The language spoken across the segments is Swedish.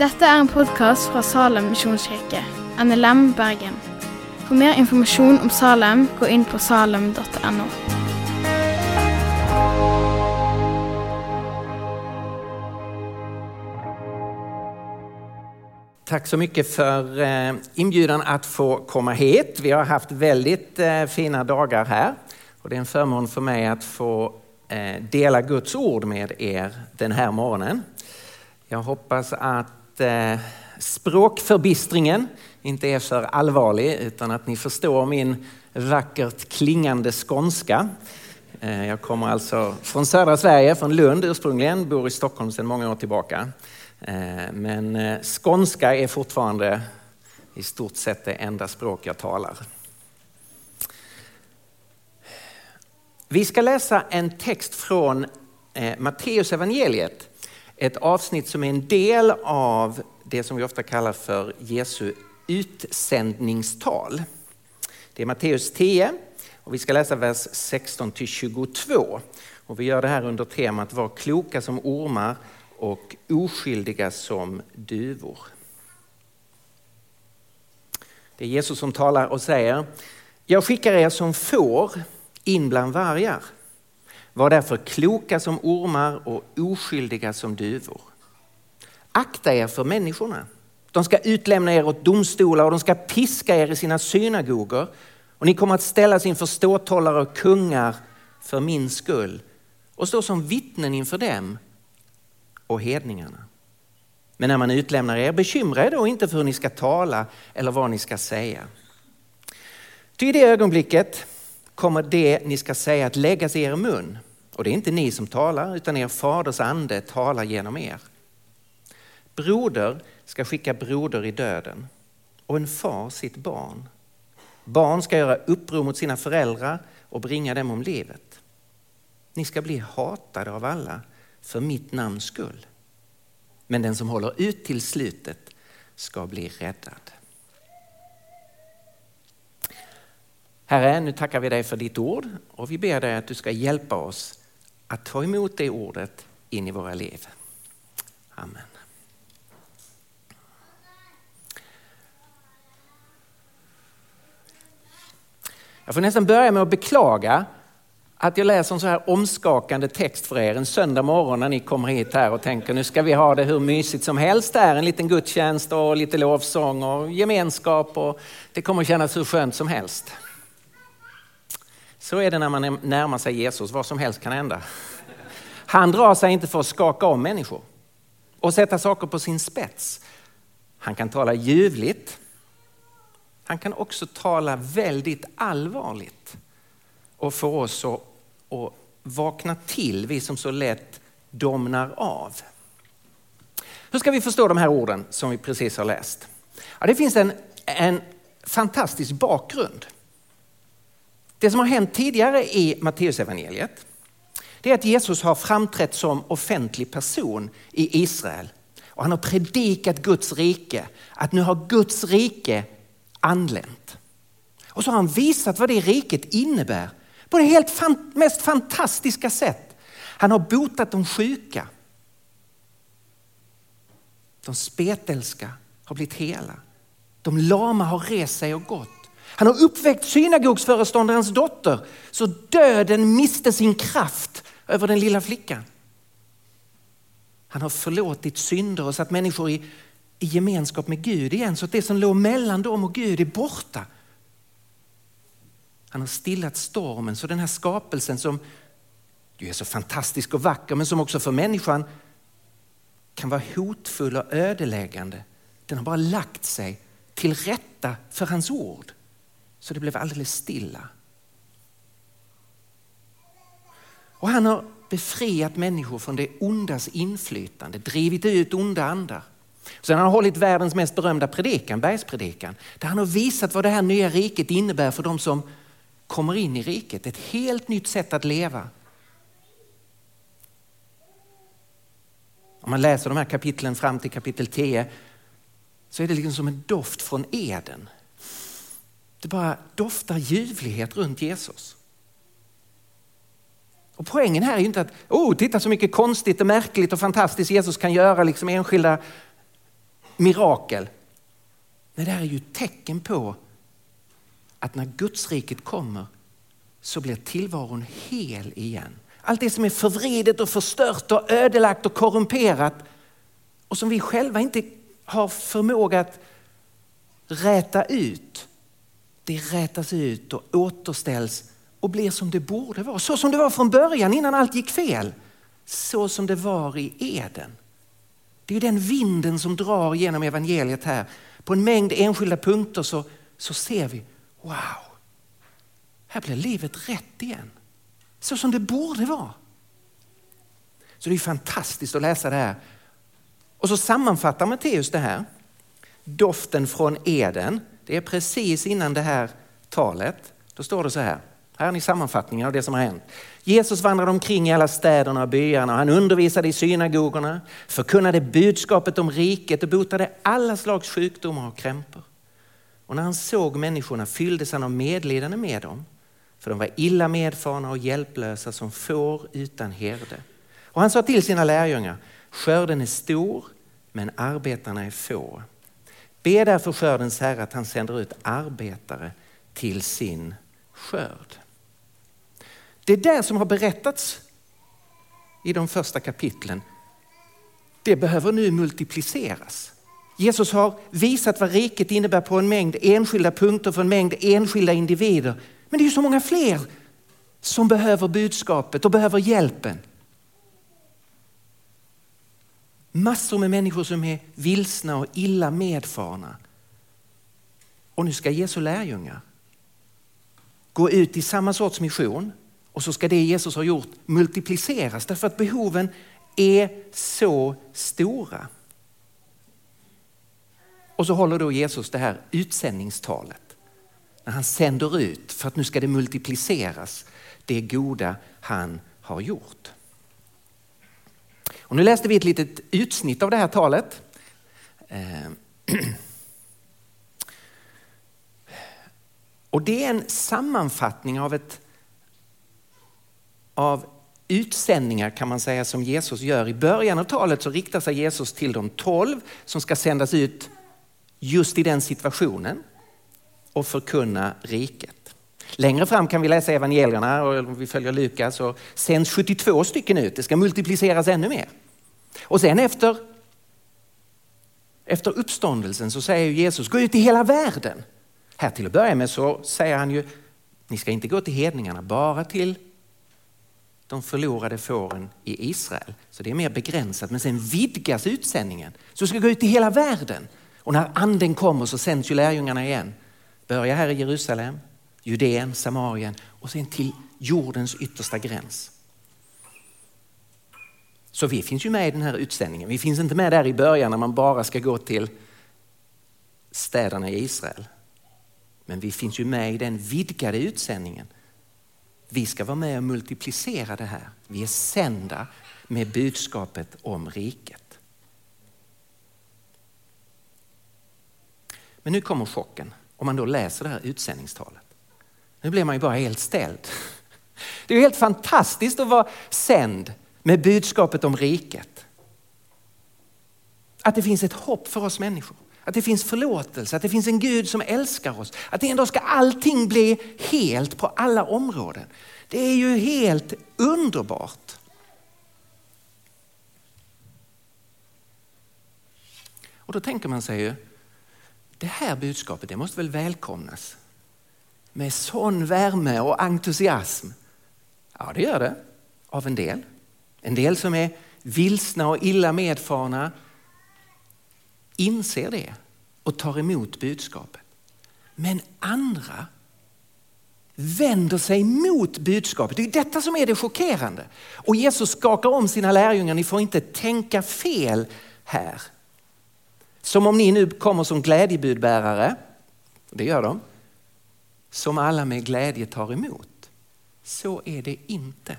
Dette er en podkast fra Salem misjonskirke, NLM Bergen. For mer informasjon om Salem, gå inn på salem.no. Tack så mycket för eh, inbjudan att få komma hit. Vi har haft väldigt eh, fina dagar här och det är en förmån för mig att få Eh, dela Guds ord med er den här morgonen. Jag hoppas att eh, språkförbistringen inte är för allvarlig utan att ni förstår min vackert klingande skånska. Eh, jag kommer alltså från södra Sverige, från Lund ursprungligen, bor i Stockholm sedan många år tillbaka. Men skånska är fortfarande i stort sett det enda språk jag talar. Vi ska läsa en text från eh, Matteus evangeliet. Ett avsnitt som är en del av det som vi ofta kallar för Jesu utsändningstal. Det är Matteus 10 och vi ska läsa vers 16 till 22. Och vi gör det här under temat Var kloka som ormar och oskyldiga som duvor. Det är Jesus som talar och säger, jag skickar er som får in bland vargar. Var därför kloka som ormar och oskyldiga som duvor. Akta er för människorna. De ska utlämna er åt domstolar och de ska piska er i sina synagogor. Och ni kommer att ställas inför ståthållare och kungar för min skull och stå som vittnen inför dem och hedningarna. Men när man utlämnar er, bekymra er då inte för hur ni ska tala eller vad ni ska säga. Ty i det ögonblicket kommer det ni ska säga att läggas i er mun. Och det är inte ni som talar, utan er faders ande talar genom er. Broder ska skicka broder i döden och en far sitt barn. Barn ska göra uppror mot sina föräldrar och bringa dem om livet. Ni ska bli hatade av alla för mitt namns skull. Men den som håller ut till slutet ska bli räddad. Herre, nu tackar vi dig för ditt ord och vi ber dig att du ska hjälpa oss att ta emot det ordet in i våra liv. Amen. Jag får nästan börja med att beklaga att jag läser en så här omskakande text för er en söndag morgon när ni kommer hit här och tänker nu ska vi ha det hur mysigt som helst där, en liten gudstjänst och lite lovsång och gemenskap och det kommer kännas hur skönt som helst. Så är det när man närmar sig Jesus, vad som helst kan hända. Han drar sig inte för att skaka om människor och sätta saker på sin spets. Han kan tala ljuvligt. Han kan också tala väldigt allvarligt och få oss att att vakna till, vi som så lätt domnar av. Hur ska vi förstå de här orden som vi precis har läst? Ja, det finns en, en fantastisk bakgrund. Det som har hänt tidigare i Matteusevangeliet det är att Jesus har framträtt som offentlig person i Israel. Och han har predikat Guds rike, att nu har Guds rike anlänt. Och så har han visat vad det riket innebär på det helt fan, mest fantastiska sätt. Han har botat de sjuka. De spetälska har blivit hela. De lama har rest sig och gått. Han har uppväckt synagogsföreståndarens dotter så döden miste sin kraft över den lilla flickan. Han har förlåtit synder och satt människor i, i gemenskap med Gud igen så att det som låg mellan dem och Gud är borta. Han har stillat stormen så den här skapelsen som ju är så fantastisk och vacker men som också för människan kan vara hotfull och ödeläggande. Den har bara lagt sig till rätta för hans ord. Så det blev alldeles stilla. Och han har befriat människor från det ondas inflytande, drivit ut onda andar. Sen har han hållit världens mest berömda predikan, bergspredikan, där han har visat vad det här nya riket innebär för de som kommer in i riket. Ett helt nytt sätt att leva. Om man läser de här kapitlen fram till kapitel 10 så är det liksom som en doft från Eden. Det bara doftar ljuvlighet runt Jesus. Och poängen här är ju inte att, oh, titta så mycket konstigt och märkligt och fantastiskt Jesus kan göra, liksom enskilda mirakel. Nej, det här är ju tecken på att när Gudsriket kommer så blir tillvaron hel igen. Allt det som är förvridet och förstört och ödelagt och korrumperat och som vi själva inte har förmåga att räta ut. Det rätas ut och återställs och blir som det borde vara. Så som det var från början innan allt gick fel. Så som det var i Eden. Det är den vinden som drar genom evangeliet här. På en mängd enskilda punkter så, så ser vi, wow, här blir livet rätt igen. Så som det borde vara. Så det är fantastiskt att läsa det här. Och så sammanfattar Matteus det här. Doften från Eden, det är precis innan det här talet. Då står det så här. Här har ni sammanfattningen av det som har hänt. Jesus vandrade omkring i alla städerna och byarna han undervisade i synagogorna, förkunnade budskapet om riket och botade alla slags sjukdomar och krämpor. Och när han såg människorna fylldes han av medlidande med dem, för de var illa medfarna och hjälplösa som får utan herde. Och han sa till sina lärjungar, skörden är stor men arbetarna är få. Be därför skördens Herre att han sänder ut arbetare till sin skörd. Det där som har berättats i de första kapitlen, det behöver nu multipliceras. Jesus har visat vad riket innebär på en mängd enskilda punkter för en mängd enskilda individer. Men det är ju så många fler som behöver budskapet och behöver hjälpen. Massor med människor som är vilsna och illa medfarna. Och nu ska Jesu lärjungar gå ut i samma sorts mission och så ska det Jesus har gjort multipliceras därför att behoven är så stora. Och så håller då Jesus det här utsändningstalet när han sänder ut för att nu ska det multipliceras det goda han har gjort. Och nu läste vi ett litet utsnitt av det här talet. Eh. Och det är en sammanfattning av ett av utsändningar kan man säga som Jesus gör. I början av talet så riktar sig Jesus till de tolv som ska sändas ut just i den situationen och förkunna riket. Längre fram kan vi läsa evangelierna och om vi följer Lukas så sänds 72 stycken ut. Det ska multipliceras ännu mer. Och sen efter, efter uppståndelsen så säger Jesus gå ut i hela världen. Här till att börja med så säger han ju ni ska inte gå till hedningarna, bara till de förlorade fåren i Israel. Så det är mer begränsat, men sen vidgas utsändningen. Så ska gå ut i hela världen. Och när anden kommer så sänds ju lärjungarna igen. Börja här i Jerusalem, Judeen, Samarien och sen till jordens yttersta gräns. Så vi finns ju med i den här utsändningen. Vi finns inte med där i början när man bara ska gå till städerna i Israel. Men vi finns ju med i den vidgade utsändningen vi ska vara med och multiplicera det här. Vi är sända med budskapet om riket. Men nu kommer chocken om man då läser det här utsändningstalet. Nu blir man ju bara helt ställd. Det är helt fantastiskt att vara sänd med budskapet om riket. Att det finns ett hopp för oss människor. Att det finns förlåtelse, att det finns en Gud som älskar oss. Att en dag ska allting bli helt på alla områden. Det är ju helt underbart. Och då tänker man sig ju, det här budskapet det måste väl välkomnas med sån värme och entusiasm. Ja, det gör det av en del. En del som är vilsna och illa medfarna inser det och tar emot budskapet. Men andra vänder sig mot budskapet. Det är detta som är det chockerande. Och Jesus skakar om sina lärjungar, ni får inte tänka fel här. Som om ni nu kommer som glädjebudbärare, det gör de, som alla med glädje tar emot. Så är det inte.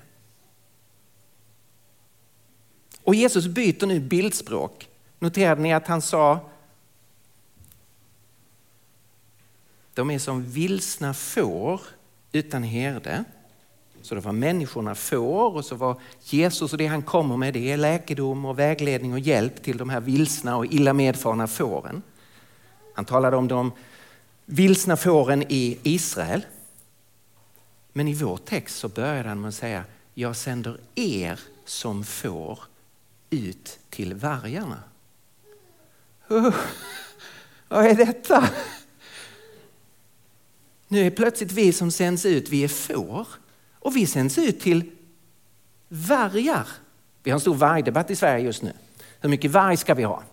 Och Jesus byter nu bildspråk. Noterade ni att han sa de är som vilsna får utan herde. Så det var människorna får och så var Jesus och det han kommer med det är läkedom och vägledning och hjälp till de här vilsna och illa medfarna fåren. Han talade om de vilsna fåren i Israel. Men i vår text så började han med att säga, jag sänder er som får ut till vargarna. Oh, vad är detta? Nu är plötsligt vi som sänds ut, vi är får. Och vi sänds ut till vargar. Vi har en stor vargdebatt i Sverige just nu. Hur mycket varg ska vi ha?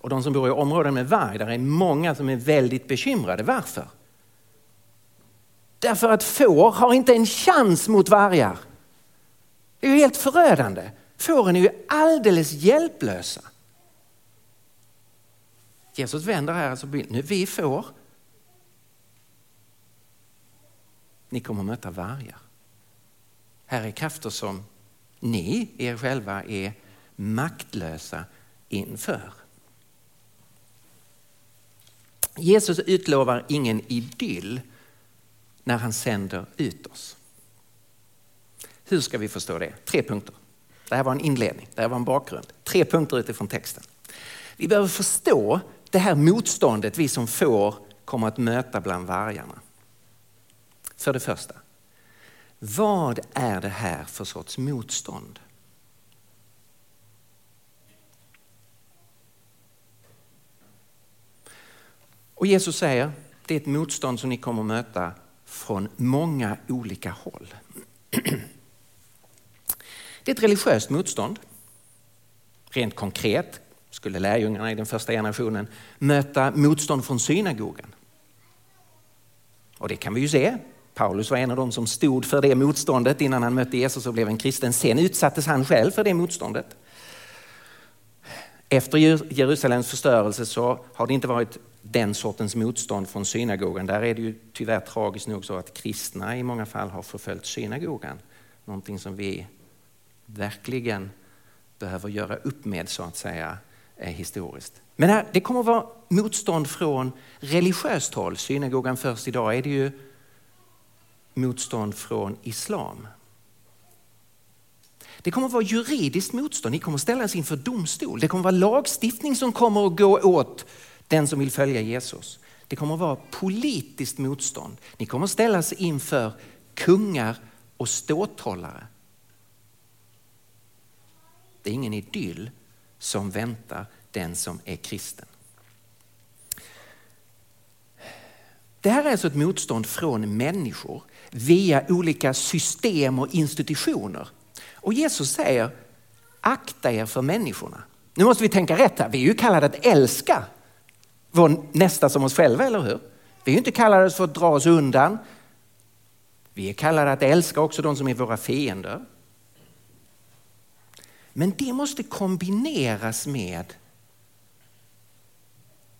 Och de som bor i områden med varg, där är många som är väldigt bekymrade. Varför? Därför att får har inte en chans mot vargar. Det är ju helt förödande. Fåren är ju alldeles hjälplösa. Jesus vänder här, alltså, nu vi får. Ni kommer möta vargar. Här är krafter som ni, er själva, är maktlösa inför. Jesus utlovar ingen idyll när han sänder ut oss. Hur ska vi förstå det? Tre punkter. Det här var en inledning, det här var en bakgrund. Tre punkter utifrån texten. Vi behöver förstå det här motståndet vi som får kommer att möta bland vargarna. För det första, vad är det här för sorts motstånd? Och Jesus säger, det är ett motstånd som ni kommer att möta från många olika håll. Det är ett religiöst motstånd. Rent konkret skulle lärjungarna i den första generationen möta motstånd från synagogan. Och det kan vi ju se. Paulus var en av dem som stod för det motståndet innan han mötte Jesus och blev en kristen. Sen utsattes han själv för det motståndet. Efter Jerusalems förstörelse så har det inte varit den sortens motstånd från synagogan. Där är det ju tyvärr tragiskt nog så att kristna i många fall har förföljt synagogan. Någonting som vi verkligen behöver göra upp med så att säga historiskt. Men här, det kommer att vara motstånd från religiöst håll. Synagogan först idag är det ju motstånd från islam. Det kommer att vara juridiskt motstånd. Ni kommer att ställas inför domstol. Det kommer att vara lagstiftning som kommer att gå åt den som vill följa Jesus. Det kommer att vara politiskt motstånd. Ni kommer att ställas inför kungar och ståthållare. Det är ingen idyll som väntar den som är kristen. Det här är alltså ett motstånd från människor via olika system och institutioner. Och Jesus säger, akta er för människorna. Nu måste vi tänka rätt här, vi är ju kallade att älska vår nästa som oss själva, eller hur? Vi är inte kallade för att dra oss undan. Vi är kallade att älska också de som är våra fiender. Men det måste kombineras med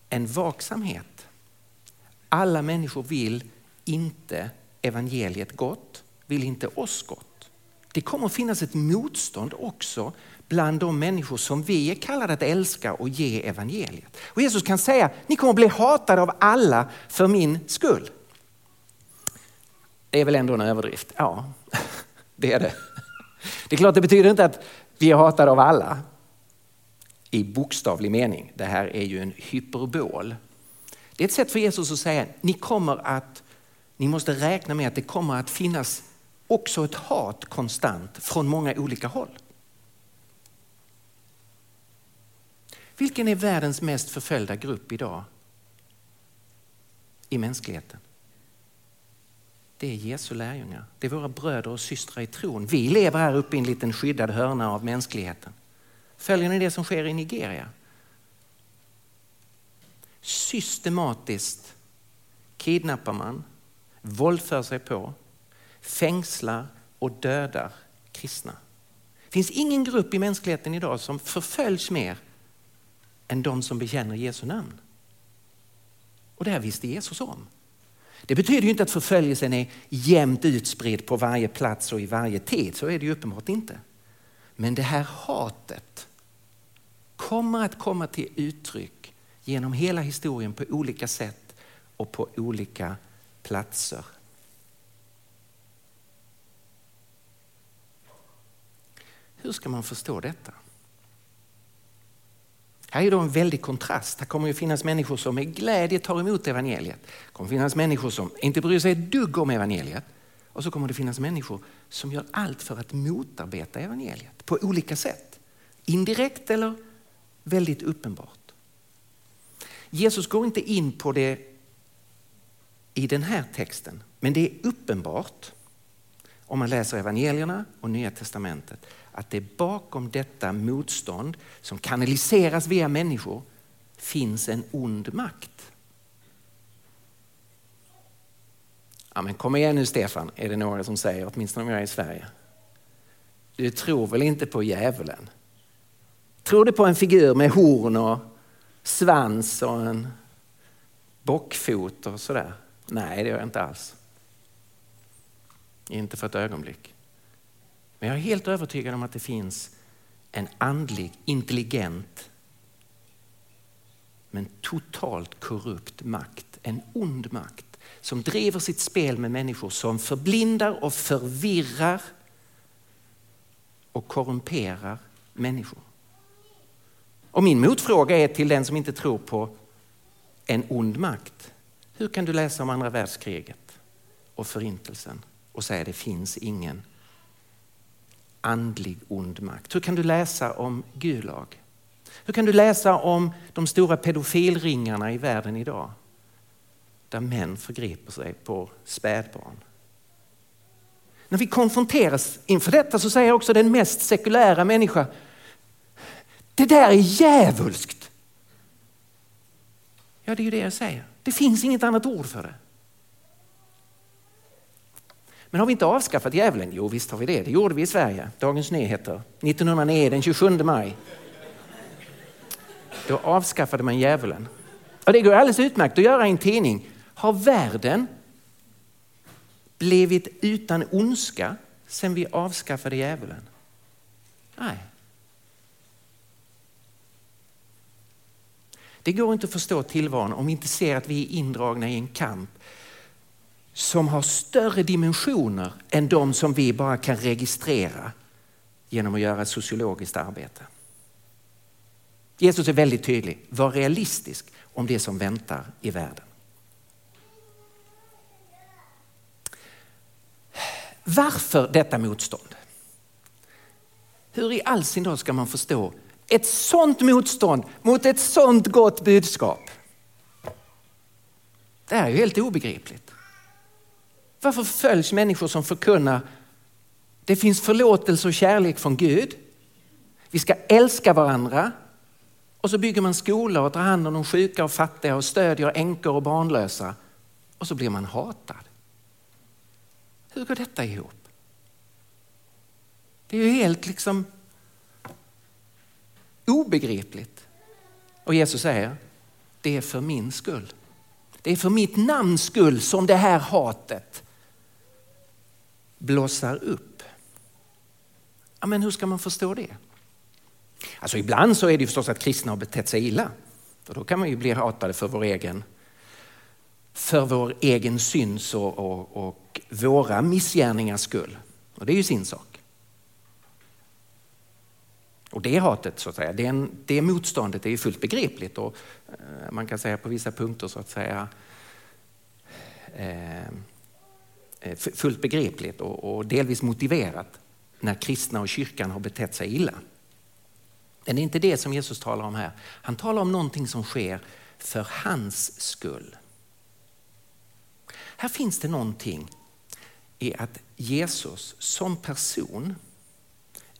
en vaksamhet. Alla människor vill inte evangeliet gott, vill inte oss gott. Det kommer att finnas ett motstånd också bland de människor som vi är kallade att älska och ge evangeliet. Och Jesus kan säga, ni kommer att bli hatade av alla för min skull. Det är väl ändå en överdrift? Ja, det är det. Det är klart, det betyder inte att vi är hatade av alla i bokstavlig mening. Det här är ju en hyperbol. Det är ett sätt för Jesus att säga, ni kommer att, ni måste räkna med att det kommer att finnas också ett hat konstant från många olika håll. Vilken är världens mest förföljda grupp idag i mänskligheten? Det är Jesu lärjungar. Det är våra bröder och systrar i tron. Vi lever här uppe i en liten skyddad hörna av mänskligheten. Följer ni det som sker i Nigeria? Systematiskt kidnappar man, våldför sig på, fängslar och dödar kristna. Det finns ingen grupp i mänskligheten idag som förföljs mer än de som bekänner Jesu namn. Och det här visste Jesus om. Det betyder inte att förföljelsen är jämnt utspridd på varje plats och i varje tid, så är det ju uppenbart inte. Men det här hatet kommer att komma till uttryck genom hela historien på olika sätt och på olika platser. Hur ska man förstå detta? Här är då en väldig kontrast. Här kommer att finnas människor som med glädje tar emot evangeliet. Det kommer finnas människor som inte bryr sig ett dugg om evangeliet. Och så kommer det finnas människor som gör allt för att motarbeta evangeliet på olika sätt. Indirekt eller väldigt uppenbart. Jesus går inte in på det i den här texten, men det är uppenbart om man läser evangelierna och Nya Testamentet att det bakom detta motstånd som kanaliseras via människor finns en ond makt. Ja, men kom igen nu Stefan, är det några som säger, åtminstone om jag är i Sverige. Du tror väl inte på djävulen? Tror du på en figur med horn och svans och en bockfot och sådär? Nej, det gör jag inte alls. Inte för ett ögonblick. Men jag är helt övertygad om att det finns en andlig, intelligent men totalt korrupt makt, en ond makt som driver sitt spel med människor som förblindar och förvirrar och korrumperar människor. Och min motfråga är till den som inte tror på en ond makt. Hur kan du läsa om andra världskriget och förintelsen och säga det finns ingen andlig ond makt? Hur kan du läsa om Gulag? Hur kan du läsa om de stora pedofilringarna i världen idag? Där män förgriper sig på spädbarn. När vi konfronteras inför detta så säger också den mest sekulära människa, det där är djävulskt. Ja, det är ju det jag säger. Det finns inget annat ord för det. Men har vi inte avskaffat djävulen? Jo, visst har vi det. Det gjorde vi i Sverige. Dagens Nyheter 1909, den 27 maj. Då avskaffade man djävulen. Och det går alldeles utmärkt att göra i en tidning. Har världen blivit utan ondska sen vi avskaffade djävulen? Nej. Det går inte att förstå tillvaron om vi inte ser att vi är indragna i en kamp som har större dimensioner än de som vi bara kan registrera genom att göra ett sociologiskt arbete. Jesus är väldigt tydlig. Var realistisk om det som väntar i världen. Varför detta motstånd? Hur i all sin dag ska man förstå ett sånt motstånd mot ett sånt gott budskap? Det är ju helt obegripligt. Varför följs människor som förkunnar det finns förlåtelse och kärlek från Gud. Vi ska älska varandra. Och så bygger man skolor och tar hand om de sjuka och fattiga och stödjer änkor och barnlösa. Och så blir man hatad. Hur går detta ihop? Det är ju helt liksom obegripligt. Och Jesus säger, det är för min skull. Det är för mitt namns skull som det här hatet blossar upp. Ja, men hur ska man förstå det? Alltså ibland så är det förstås att kristna har betett sig illa. För då kan man ju bli hatade för vår egen, för vår egen syns och, och, och våra missgärningars skull. Och det är ju sin sak. Och det hatet, så att säga, det, det motståndet är ju fullt begripligt och eh, man kan säga på vissa punkter så att säga Eh, Eh, fullt begripligt och, och delvis motiverat när kristna och kyrkan har betett sig illa. Men det är inte det som Jesus talar om här. Han talar om någonting som sker för hans skull. Här finns det någonting i att Jesus som person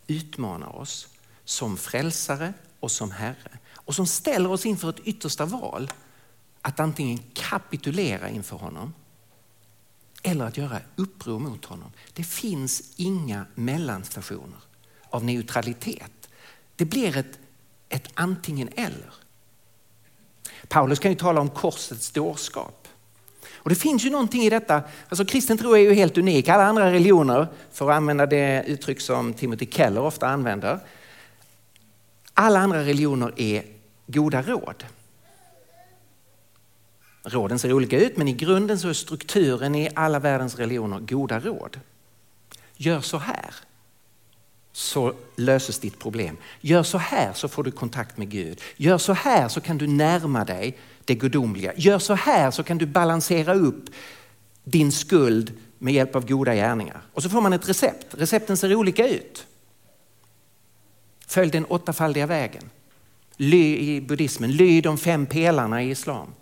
utmanar oss som frälsare och som Herre och som ställer oss inför ett yttersta val att antingen kapitulera inför honom eller att göra uppror mot honom. Det finns inga mellanstationer av neutralitet. Det blir ett, ett antingen eller. Paulus kan ju tala om korsets dårskap. Och det finns ju någonting i detta, alltså kristen tro är ju helt unik. Alla andra religioner, för att använda det uttryck som Timothy Keller ofta använder, alla andra religioner är goda råd. Råden ser olika ut men i grunden så är strukturen i alla världens religioner goda råd. Gör så här. så löses ditt problem. Gör så här så får du kontakt med Gud. Gör så här så kan du närma dig det gudomliga. Gör så här så kan du balansera upp din skuld med hjälp av goda gärningar. Och så får man ett recept. Recepten ser olika ut. Följ den åttafaldiga vägen. Ly i buddhismen, ly de fem pelarna i islam.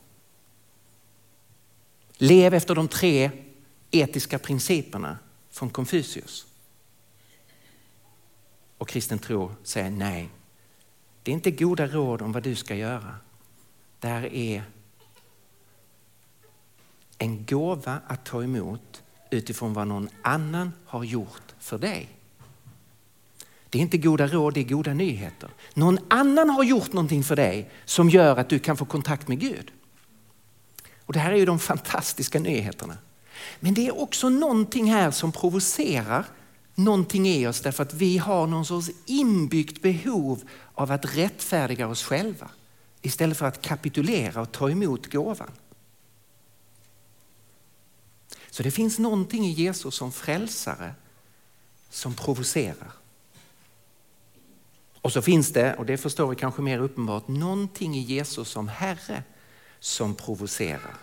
Lev efter de tre etiska principerna från Konfucius. Och kristen tro säger nej. Det är inte goda råd om vad du ska göra. Det här är en gåva att ta emot utifrån vad någon annan har gjort för dig. Det är inte goda råd, det är goda nyheter. Någon annan har gjort någonting för dig som gör att du kan få kontakt med Gud. Och Det här är ju de fantastiska nyheterna. Men det är också någonting här som provocerar någonting i oss därför att vi har någon sorts inbyggt behov av att rättfärdiga oss själva istället för att kapitulera och ta emot gåvan. Så det finns någonting i Jesus som frälsare som provocerar. Och så finns det, och det förstår vi kanske mer uppenbart, någonting i Jesus som Herre som provocerar.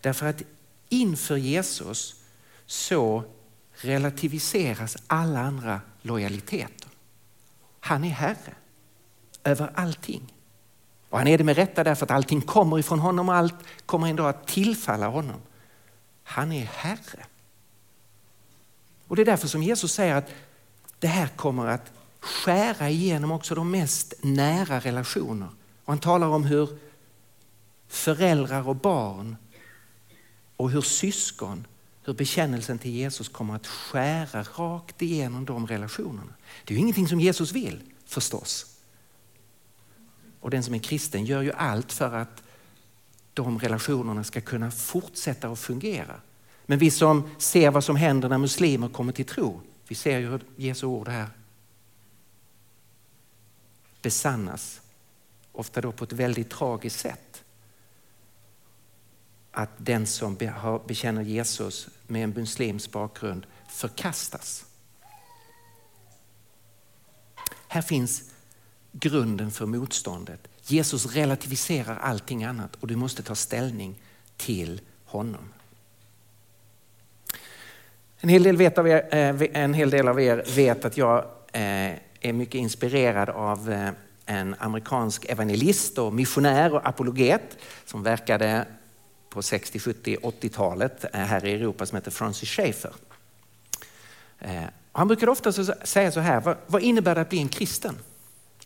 Därför att inför Jesus så relativiseras alla andra lojaliteter. Han är Herre över allting. Och han är det med rätta därför att allting kommer ifrån honom och allt kommer en dag att tillfalla honom. Han är Herre. Och det är därför som Jesus säger att det här kommer att skära igenom också de mest nära relationer. Och han talar om hur föräldrar och barn och hur syskon, hur bekännelsen till Jesus kommer att skära rakt igenom de relationerna. Det är ju ingenting som Jesus vill förstås. Och den som är kristen gör ju allt för att de relationerna ska kunna fortsätta att fungera. Men vi som ser vad som händer när muslimer kommer till tro, vi ser ju hur Jesu ord här besannas. Ofta då på ett väldigt tragiskt sätt. Att den som bekänner Jesus med en muslims bakgrund förkastas. Här finns grunden för motståndet. Jesus relativiserar allting annat och du måste ta ställning till honom. En hel del, vet av er, eh, en hel del av er vet att jag eh, är mycket inspirerad av eh, en amerikansk evangelist och missionär och apologet som verkade på 60, 70, 80-talet här i Europa som heter Francis Schaeffer. Eh, han brukade ofta säga så här, vad innebär det att bli en kristen?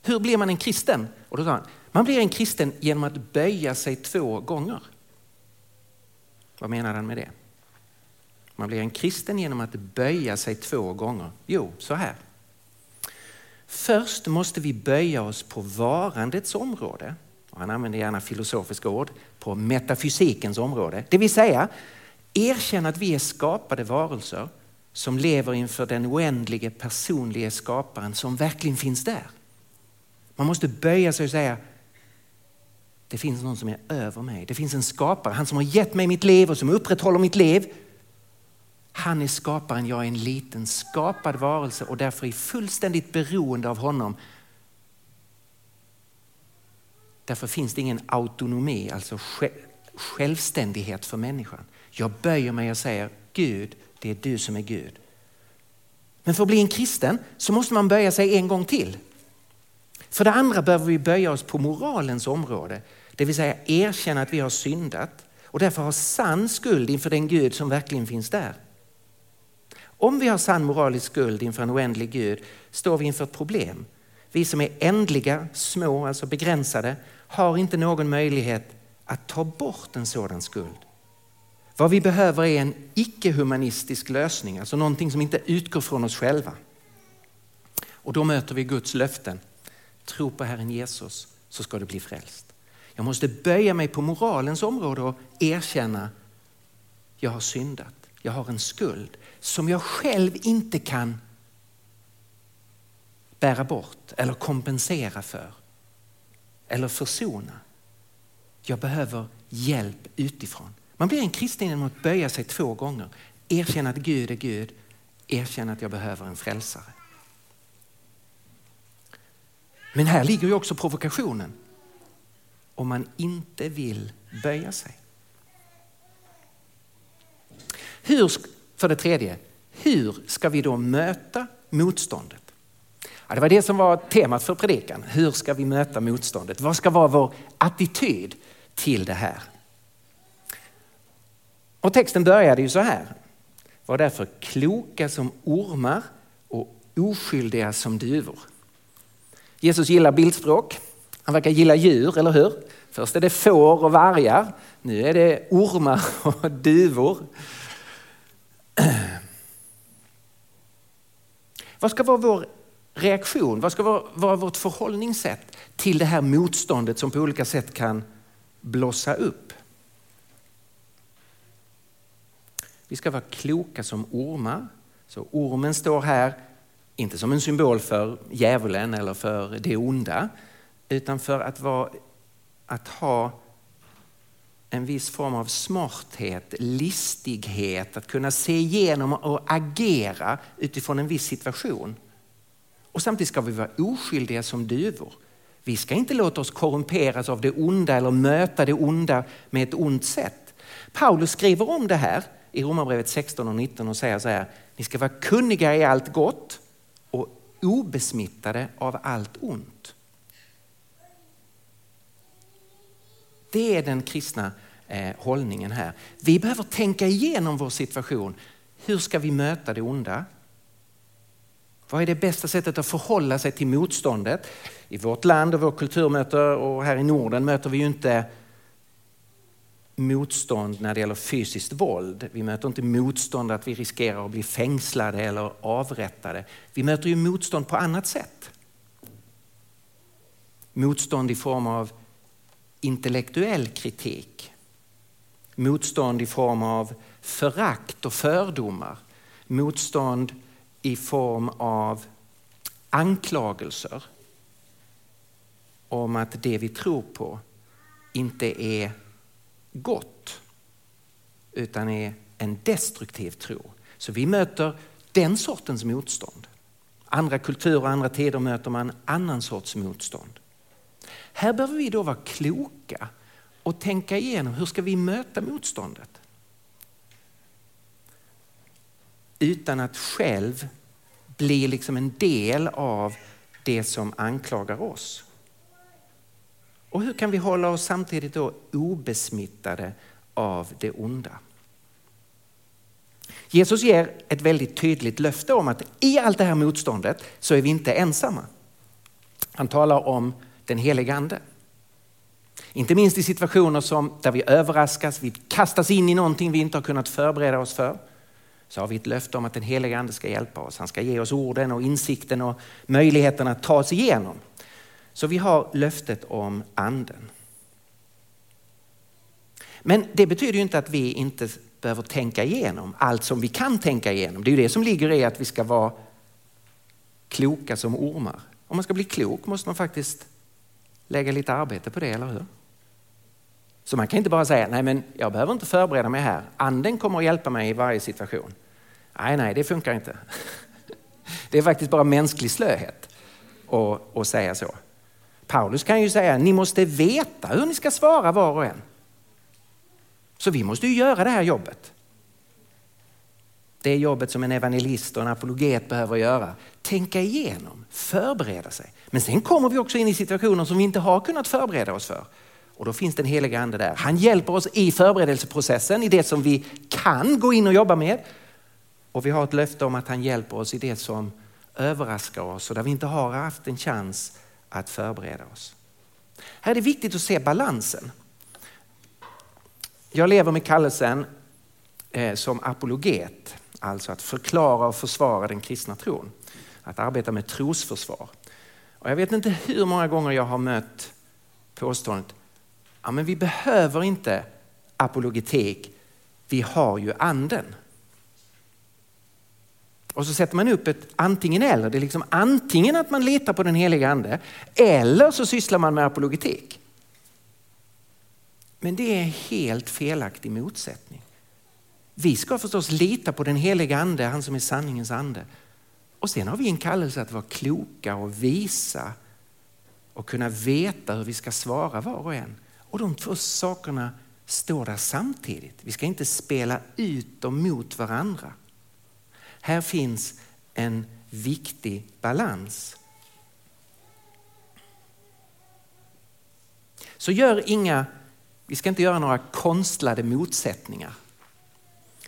Hur blir man en kristen? Och då sa han, man blir en kristen genom att böja sig två gånger. Vad menar han med det? Man blir en kristen genom att böja sig två gånger. Jo, så här. Först måste vi böja oss på varandets område. Och han använder gärna filosofiska ord. På metafysikens område. Det vill säga erkänna att vi är skapade varelser som lever inför den oändlige personliga skaparen som verkligen finns där. Man måste böja sig och säga det finns någon som är över mig. Det finns en skapare, han som har gett mig mitt liv och som upprätthåller mitt liv. Han är skaparen, jag är en liten skapad varelse och därför är fullständigt beroende av honom. Därför finns det ingen autonomi, alltså självständighet för människan. Jag böjer mig och säger Gud, det är du som är Gud. Men för att bli en kristen så måste man böja sig en gång till. För det andra behöver vi böja oss på moralens område, det vill säga erkänna att vi har syndat och därför har sann skuld inför den Gud som verkligen finns där. Om vi har sann moralisk skuld inför en oändlig Gud står vi inför ett problem. Vi som är ändliga, små, alltså begränsade, har inte någon möjlighet att ta bort en sådan skuld. Vad vi behöver är en icke-humanistisk lösning, alltså någonting som inte utgår från oss själva. Och då möter vi Guds löften. Tro på Herren Jesus så ska du bli frälst. Jag måste böja mig på moralens område och erkänna jag har syndat. Jag har en skuld som jag själv inte kan bära bort eller kompensera för eller försona. Jag behöver hjälp utifrån. Man blir en kristen genom att böja sig två gånger. Erkänna att Gud är Gud, erkänna att jag behöver en frälsare. Men här ligger ju också provokationen. Om man inte vill böja sig. Hur, för det tredje, hur ska vi då möta motståndet? Ja, det var det som var temat för predikan. Hur ska vi möta motståndet? Vad ska vara vår attityd till det här? Och texten började ju så här. Var därför kloka som ormar och oskyldiga som duvor. Jesus gillar bildspråk. Han verkar gilla djur, eller hur? Först är det får och vargar. Nu är det ormar och duvor. Vad ska vara vår reaktion? Vad ska vara, vara vårt förhållningssätt till det här motståndet som på olika sätt kan blossa upp? Vi ska vara kloka som ormar. Så ormen står här, inte som en symbol för djävulen eller för det onda, utan för att, vara, att ha en viss form av smarthet, listighet, att kunna se igenom och agera utifrån en viss situation. Och samtidigt ska vi vara oskyldiga som duvor. Vi ska inte låta oss korrumperas av det onda eller möta det onda med ett ont sätt. Paulus skriver om det här i Romarbrevet 16 och 19 och säger så här, ni ska vara kunniga i allt gott och obesmittade av allt ont. Det är den kristna eh, hållningen här. Vi behöver tänka igenom vår situation. Hur ska vi möta det onda? Vad är det bästa sättet att förhålla sig till motståndet? I vårt land och vår kultur möter, och här i Norden möter vi ju inte motstånd när det gäller fysiskt våld. Vi möter inte motstånd att vi riskerar att bli fängslade eller avrättade. Vi möter ju motstånd på annat sätt. Motstånd i form av intellektuell kritik. Motstånd i form av förakt och fördomar. Motstånd i form av anklagelser om att det vi tror på inte är gott utan är en destruktiv tro. Så vi möter den sortens motstånd. Andra kulturer och andra tider möter man annan sorts motstånd. Här behöver vi då vara kloka och tänka igenom hur ska vi möta motståndet? Utan att själv bli liksom en del av det som anklagar oss. Och hur kan vi hålla oss samtidigt då obesmittade av det onda? Jesus ger ett väldigt tydligt löfte om att i allt det här motståndet så är vi inte ensamma. Han talar om den helige ande. Inte minst i situationer som där vi överraskas, vi kastas in i någonting vi inte har kunnat förbereda oss för. Så har vi ett löfte om att den helige ande ska hjälpa oss. Han ska ge oss orden och insikten och möjligheten att ta oss igenom. Så vi har löftet om anden. Men det betyder ju inte att vi inte behöver tänka igenom allt som vi kan tänka igenom. Det är ju det som ligger i att vi ska vara kloka som ormar. Om man ska bli klok måste man faktiskt lägga lite arbete på det, eller hur? Så man kan inte bara säga, nej men jag behöver inte förbereda mig här. Anden kommer att hjälpa mig i varje situation. Nej, nej, det funkar inte. Det är faktiskt bara mänsklig slöhet att säga så. Paulus kan ju säga, ni måste veta hur ni ska svara var och en. Så vi måste ju göra det här jobbet. Det jobbet som en evangelist och en apologet behöver göra. Tänka igenom, förbereda sig. Men sen kommer vi också in i situationer som vi inte har kunnat förbereda oss för. Och då finns den heliga ande där. Han hjälper oss i förberedelseprocessen, i det som vi kan gå in och jobba med. Och vi har ett löfte om att han hjälper oss i det som överraskar oss och där vi inte har haft en chans att förbereda oss. Här är det viktigt att se balansen. Jag lever med kallelsen eh, som apologet, alltså att förklara och försvara den kristna tron. Att arbeta med trosförsvar. Och jag vet inte hur många gånger jag har mött påståendet, ja men vi behöver inte apologetik, vi har ju anden. Och så sätter man upp ett antingen eller. Det är liksom antingen att man litar på den heliga ande eller så sysslar man med apologetik. Men det är en helt felaktig motsättning. Vi ska förstås lita på den heliga ande, han som är sanningens ande. Och sen har vi en kallelse att vara kloka och visa och kunna veta hur vi ska svara var och en. Och de två sakerna står där samtidigt. Vi ska inte spela ut dem mot varandra. Här finns en viktig balans. Så gör inga, vi ska inte göra några konstlade motsättningar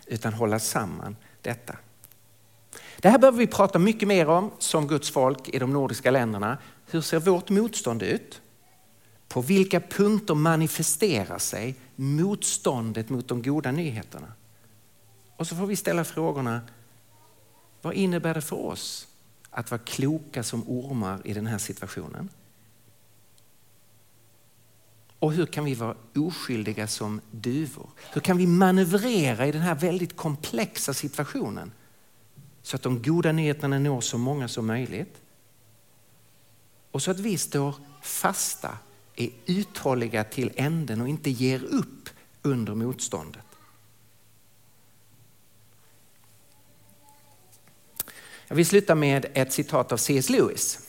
utan hålla samman detta. Det här behöver vi prata mycket mer om som Guds folk i de nordiska länderna. Hur ser vårt motstånd ut? På vilka punkter manifesterar sig motståndet mot de goda nyheterna? Och så får vi ställa frågorna, vad innebär det för oss att vara kloka som ormar i den här situationen? Och hur kan vi vara oskyldiga som duvor? Hur kan vi manövrera i den här väldigt komplexa situationen så att de goda nyheterna når så många som möjligt? Och så att vi står fasta, är uthålliga till änden och inte ger upp under motståndet. Jag vill sluta med ett citat av C.S. Lewis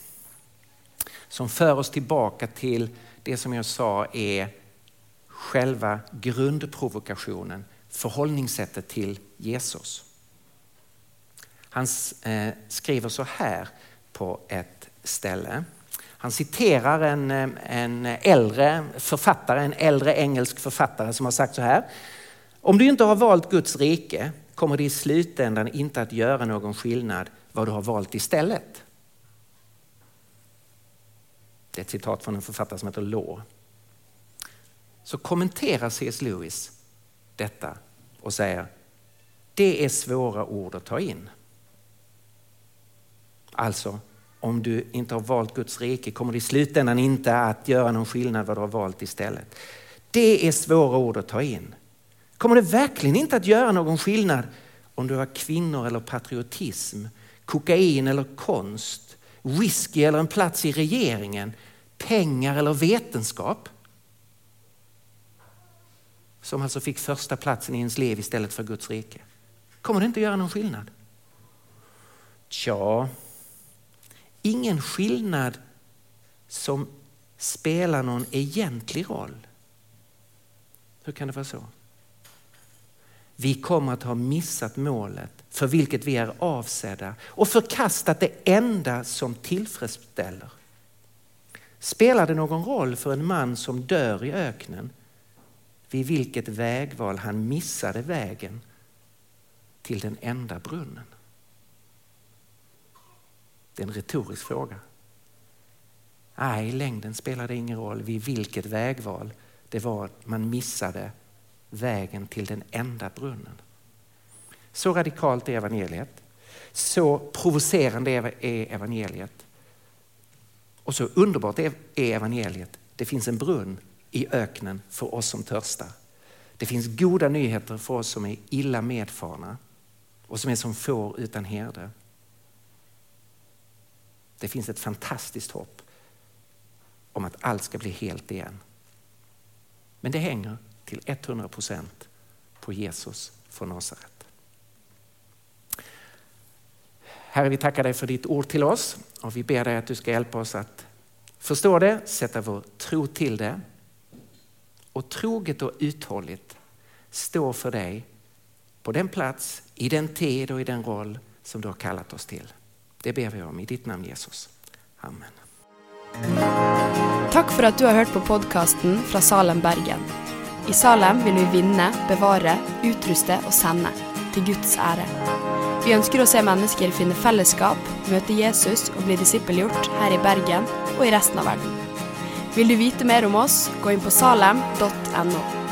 som för oss tillbaka till det som jag sa är själva grundprovokationen, förhållningssättet till Jesus. Han eh, skriver så här på ett ställe. Han citerar en, eh, en äldre författare, en äldre engelsk författare som har sagt så här. Om du inte har valt Guds rike kommer det i slutändan inte att göra någon skillnad vad du har valt istället. Det är ett citat från en författare som heter Law. Så kommenterar C.S. Lewis detta och säger det är svåra ord att ta in. Alltså, om du inte har valt Guds rike kommer det i slutändan inte att göra någon skillnad vad du har valt istället. Det är svåra ord att ta in. Kommer det verkligen inte att göra någon skillnad om du har kvinnor eller patriotism, kokain eller konst, whisky eller en plats i regeringen, pengar eller vetenskap? Som alltså fick första platsen i ens liv istället för Guds rike. Kommer det inte att göra någon skillnad? Tja, ingen skillnad som spelar någon egentlig roll. Hur kan det vara så? Vi kommer att ha missat målet för vilket vi är avsedda och förkastat det enda som tillfredsställer. Spelar det någon roll för en man som dör i öknen vid vilket vägval han missade vägen till den enda brunnen? Det är en retorisk fråga. Nej, i längden spelar det ingen roll vid vilket vägval det var man missade vägen till den enda brunnen. Så radikalt är evangeliet. Så provocerande är evangeliet. Och så underbart är evangeliet. Det finns en brunn i öknen för oss som törstar. Det finns goda nyheter för oss som är illa medfarna och som är som får utan herde. Det finns ett fantastiskt hopp om att allt ska bli helt igen. Men det hänger till 100 procent på Jesus från Nasaret. Herre, vi tackar dig för ditt ord till oss och vi ber dig att du ska hjälpa oss att förstå det, sätta vår tro till det och troget och uthålligt stå för dig på den plats, i den tid och i den roll som du har kallat oss till. Det ber vi om i ditt namn Jesus. Amen. Tack för att du har hört på podcasten från Salem, Bergen. I Salem vill vi vinna, bevara, utrusta och sända till Guds ära. Vi önskar att se människor finna fällskap, möta Jesus och bli discipelgjort här i Bergen och i resten av världen. Vill du veta mer om oss, gå in på salem.no.